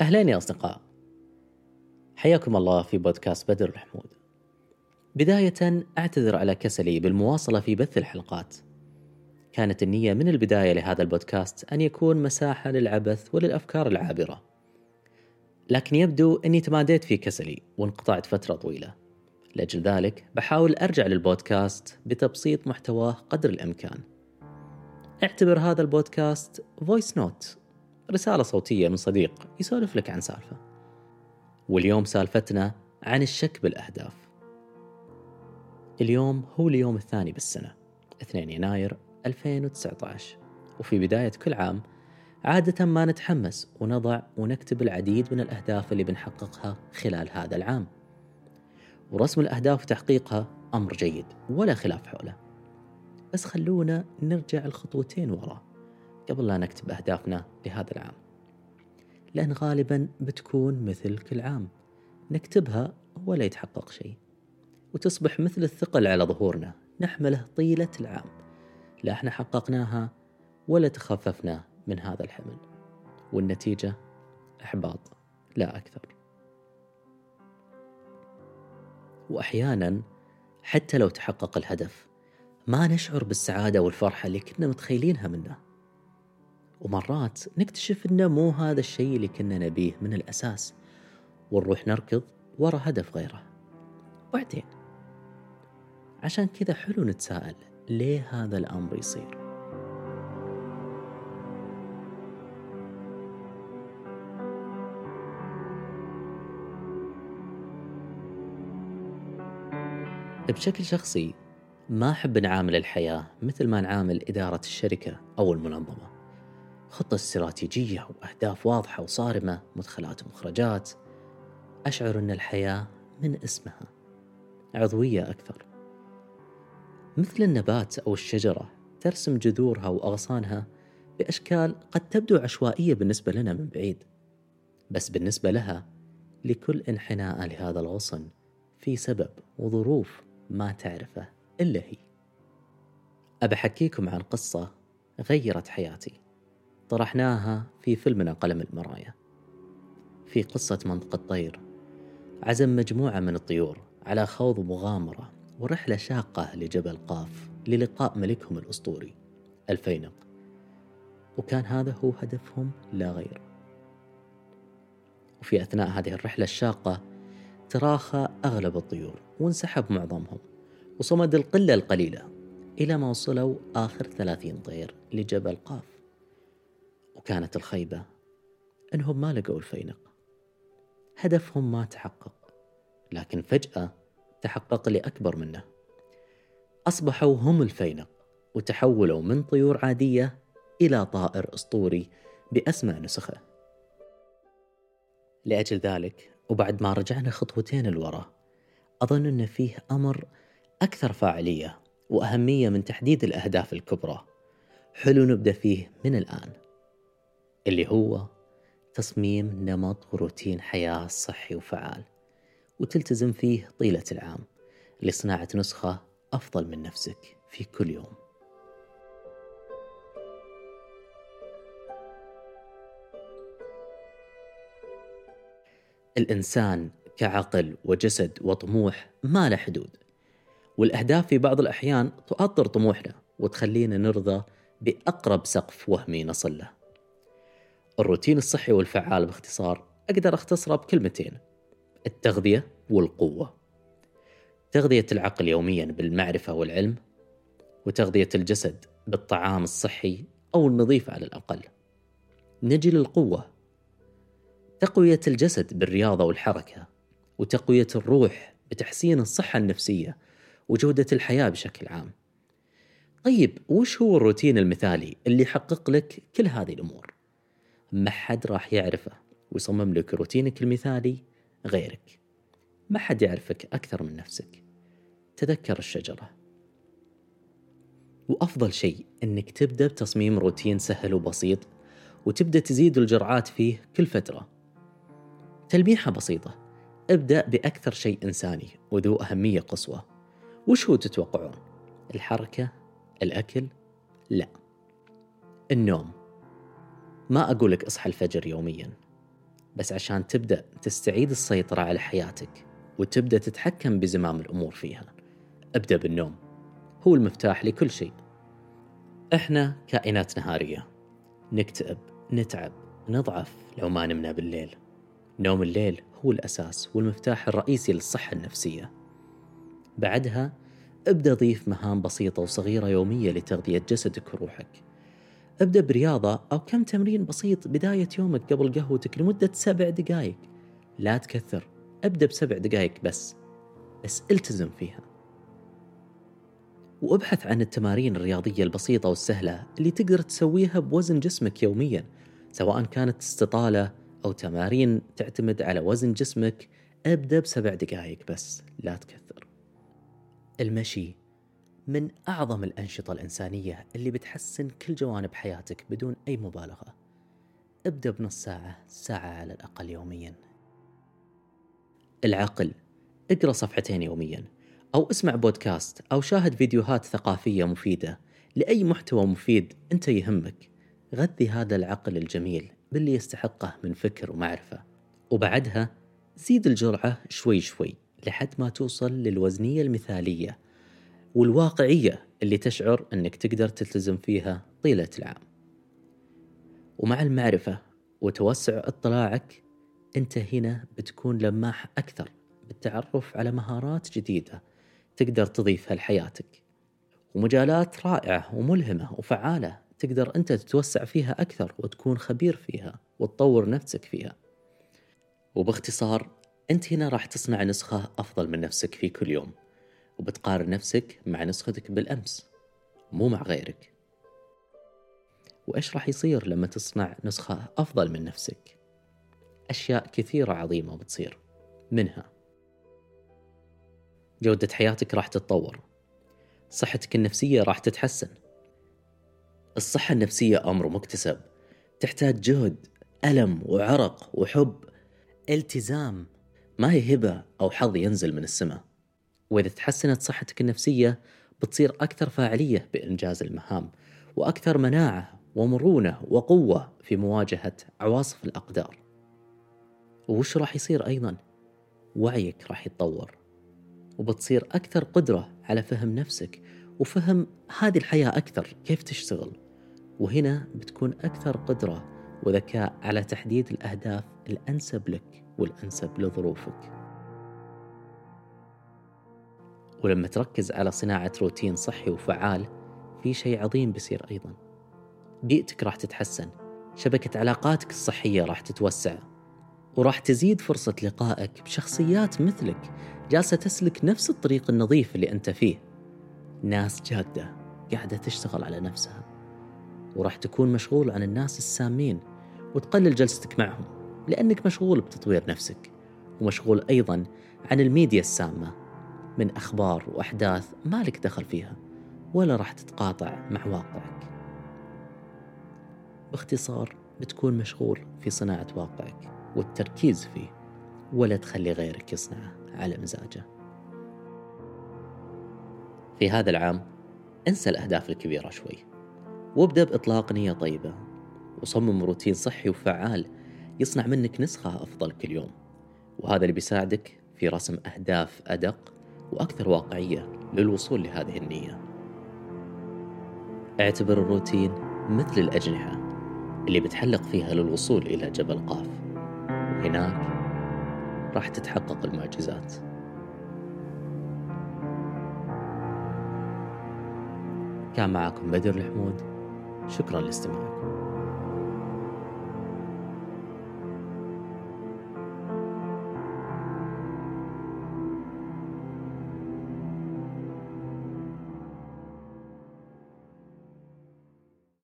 أهلين يا أصدقاء. حياكم الله في بودكاست بدر الحمود بداية أعتذر على كسلي بالمواصلة في بث الحلقات. كانت النية من البداية لهذا البودكاست أن يكون مساحة للعبث وللأفكار العابرة. لكن يبدو أني تماديت في كسلي وانقطعت فترة طويلة. لأجل ذلك بحاول أرجع للبودكاست بتبسيط محتواه قدر الإمكان. اعتبر هذا البودكاست voice note رسالة صوتية من صديق يسولف لك عن سالفة. واليوم سالفتنا عن الشك بالأهداف. اليوم هو اليوم الثاني بالسنة 2 يناير 2019 وفي بداية كل عام عادة ما نتحمس ونضع ونكتب العديد من الأهداف اللي بنحققها خلال هذا العام. ورسم الأهداف وتحقيقها أمر جيد ولا خلاف حوله. بس خلونا نرجع الخطوتين ورا. قبل لا نكتب أهدافنا لهذا العام. لأن غالبا بتكون مثل كل عام. نكتبها ولا يتحقق شيء. وتصبح مثل الثقل على ظهورنا. نحمله طيلة العام. لا إحنا حققناها ولا تخففنا من هذا الحمل. والنتيجة إحباط لا أكثر. وأحيانا حتى لو تحقق الهدف ما نشعر بالسعادة والفرحة اللي كنا متخيلينها منه. ومرات نكتشف إنه مو هذا الشيء اللي كنا نبيه من الأساس ونروح نركض ورا هدف غيره. بعدين عشان كذا حلو نتساءل ليه هذا الأمر يصير؟ بشكل شخصي ما أحب نعامل الحياة مثل ما نعامل إدارة الشركة أو المنظمة. خطة استراتيجية وأهداف واضحة وصارمة مدخلات ومخرجات. أشعر أن الحياة من اسمها. عضوية أكثر. مثل النبات أو الشجرة ترسم جذورها وأغصانها بأشكال قد تبدو عشوائية بالنسبة لنا من بعيد. بس بالنسبة لها لكل انحناء لهذا الغصن في سبب وظروف ما تعرفه إلا هي. أبى أحكيكم عن قصة غيرت حياتي. طرحناها في فيلمنا قلم المراية في قصة منطقة طير عزم مجموعة من الطيور على خوض مغامرة ورحلة شاقة لجبل قاف للقاء ملكهم الأسطوري الفينق. وكان هذا هو هدفهم لا غير. وفي أثناء هذه الرحلة الشاقة تراخى أغلب الطيور وانسحب معظمهم وصمد القلة القليلة إلى ما وصلوا آخر ثلاثين طير لجبل قاف. وكانت الخيبة. أنهم ما لقوا الفينق. هدفهم ما تحقق لكن فجأة تحقق لأكبر منه. أصبحوا هم الفينق وتحولوا من طيور عادية إلى طائر أسطوري بأسمى نسخة. لأجل ذلك وبعد ما رجعنا خطوتين الوراء أظن أن فيه أمر أكثر فاعلية وأهمية من تحديد الأهداف الكبرى. حلو نبدأ فيه من الآن. اللي هو تصميم نمط وروتين حياة صحي وفعال وتلتزم فيه طيلة العام لصناعة نسخة أفضل من نفسك في كل يوم. الإنسان كعقل وجسد وطموح ما له حدود والأهداف في بعض الأحيان تؤطر طموحنا وتخلينا نرضى بأقرب سقف وهمي نصل له. الروتين الصحي والفعال باختصار أقدر أختصره بكلمتين التغذية والقوة. تغذية العقل يوميا بالمعرفة والعلم وتغذية الجسد بالطعام الصحي أو النظيف على الأقل. نجي للقوة. تقوية الجسد بالرياضة والحركة وتقوية الروح بتحسين الصحة النفسية وجودة الحياة بشكل عام. طيب وش هو الروتين المثالي اللي يحقق لك كل هذه الأمور؟ ما حد راح يعرفه. ويصمم لك روتينك المثالي غيرك. ما حد يعرفك أكثر من نفسك. تذكر الشجرة. وأفضل شيء أنك تبدأ بتصميم روتين سهل وبسيط وتبدأ تزيد الجرعات فيه كل فترة. تلميحة بسيطة. ابدأ بأكثر شيء إنساني وذو أهمية قصوى. وش هو تتوقعون؟ الحركة؟ الأكل؟ لا. النوم. ما أقولك اصحى الفجر يوميا بس عشان تبدأ تستعيد السيطرة على حياتك وتبدأ تتحكم بزمام الأمور فيها. ابدأ بالنوم هو المفتاح لكل شيء. إحنا كائنات نهارية نكتئب نتعب نضعف لو ما نمنا بالليل. نوم الليل هو الأساس والمفتاح الرئيسي للصحة النفسية. بعدها ابدأ ضيف مهام بسيطة وصغيرة يومية لتغذية جسدك وروحك. ابدأ برياضة أو كم تمرين بسيط بداية يومك قبل قهوتك لمدة سبع دقائق. لا تكثر ابدأ بسبع دقائق بس. بس التزم فيها. وابحث عن التمارين الرياضية البسيطة والسهلة اللي تقدر تسويها بوزن جسمك يوميا سواء كانت استطالة أو تمارين تعتمد على وزن جسمك ابدأ بسبع دقائق بس لا تكثر. المشي. من أعظم الأنشطة الإنسانية اللي بتحسن كل جوانب حياتك بدون أي مبالغة. ابدأ بنص ساعة ساعة على الأقل يوميا. العقل. اقرأ صفحتين يوميا أو اسمع بودكاست أو شاهد فيديوهات ثقافية مفيدة لأي محتوى مفيد أنت يهمك. غذي هذا العقل الجميل باللي يستحقه من فكر ومعرفة. وبعدها زيد الجرعة شوي شوي لحد ما توصل للوزنية المثالية والواقعية اللي تشعر أنك تقدر تلتزم فيها طيلة العام. ومع المعرفة وتوسع اطلاعك أنت هنا بتكون لماح أكثر بالتعرف على مهارات جديدة تقدر تضيفها لحياتك. ومجالات رائعة وملهمة وفعالة تقدر أنت تتوسع فيها أكثر وتكون خبير فيها وتطور نفسك فيها. وباختصار أنت هنا راح تصنع نسخة أفضل من نفسك في كل يوم. وبتقارن نفسك مع نسختك بالأمس مو مع غيرك. وإيش راح يصير لما تصنع نسخة أفضل من نفسك؟ أشياء كثيرة عظيمة بتصير منها. جودة حياتك راح تتطور. صحتك النفسية راح تتحسن. الصحة النفسية أمر مكتسب. تحتاج جهد ألم وعرق وحب. التزام. ما هي هبة أو حظ ينزل من السماء. وإذا تحسنت صحتك النفسية بتصير أكثر فاعلية بإنجاز المهام وأكثر مناعة ومرونة وقوة في مواجهة عواصف الأقدار. وش راح يصير أيضا؟ وعيك راح يتطور وبتصير أكثر قدرة على فهم نفسك وفهم هذه الحياة أكثر كيف تشتغل؟ وهنا بتكون أكثر قدرة وذكاء على تحديد الأهداف الأنسب لك والأنسب لظروفك. ولما تركز على صناعة روتين صحي وفعال في شيء عظيم بيصير أيضا. بيئتك راح تتحسن شبكة علاقاتك الصحية راح تتوسع وراح تزيد فرصة لقائك بشخصيات مثلك جالسة تسلك نفس الطريق النظيف اللي أنت فيه. ناس جادة قاعدة تشتغل على نفسها وراح تكون مشغول عن الناس السامين وتقلل جلستك معهم لأنك مشغول بتطوير نفسك ومشغول أيضا عن الميديا السامة. من أخبار وأحداث مالك دخل فيها ولا راح تتقاطع مع واقعك. باختصار بتكون مشغول في صناعة واقعك والتركيز فيه ولا تخلي غيرك يصنعه على مزاجه. في هذا العام انسى الأهداف الكبيرة شوي وابدأ بإطلاق نية طيبة وصمم روتين صحي وفعال يصنع منك نسخة أفضل كل يوم. وهذا اللي بيساعدك في رسم أهداف أدق وأكثر واقعية للوصول لهذه النية. اعتبر الروتين مثل الأجنحة اللي بتحلق فيها للوصول إلى جبل قاف. وهناك راح تتحقق المعجزات. كان معكم بدر الحمود. شكرا لاستماعكم.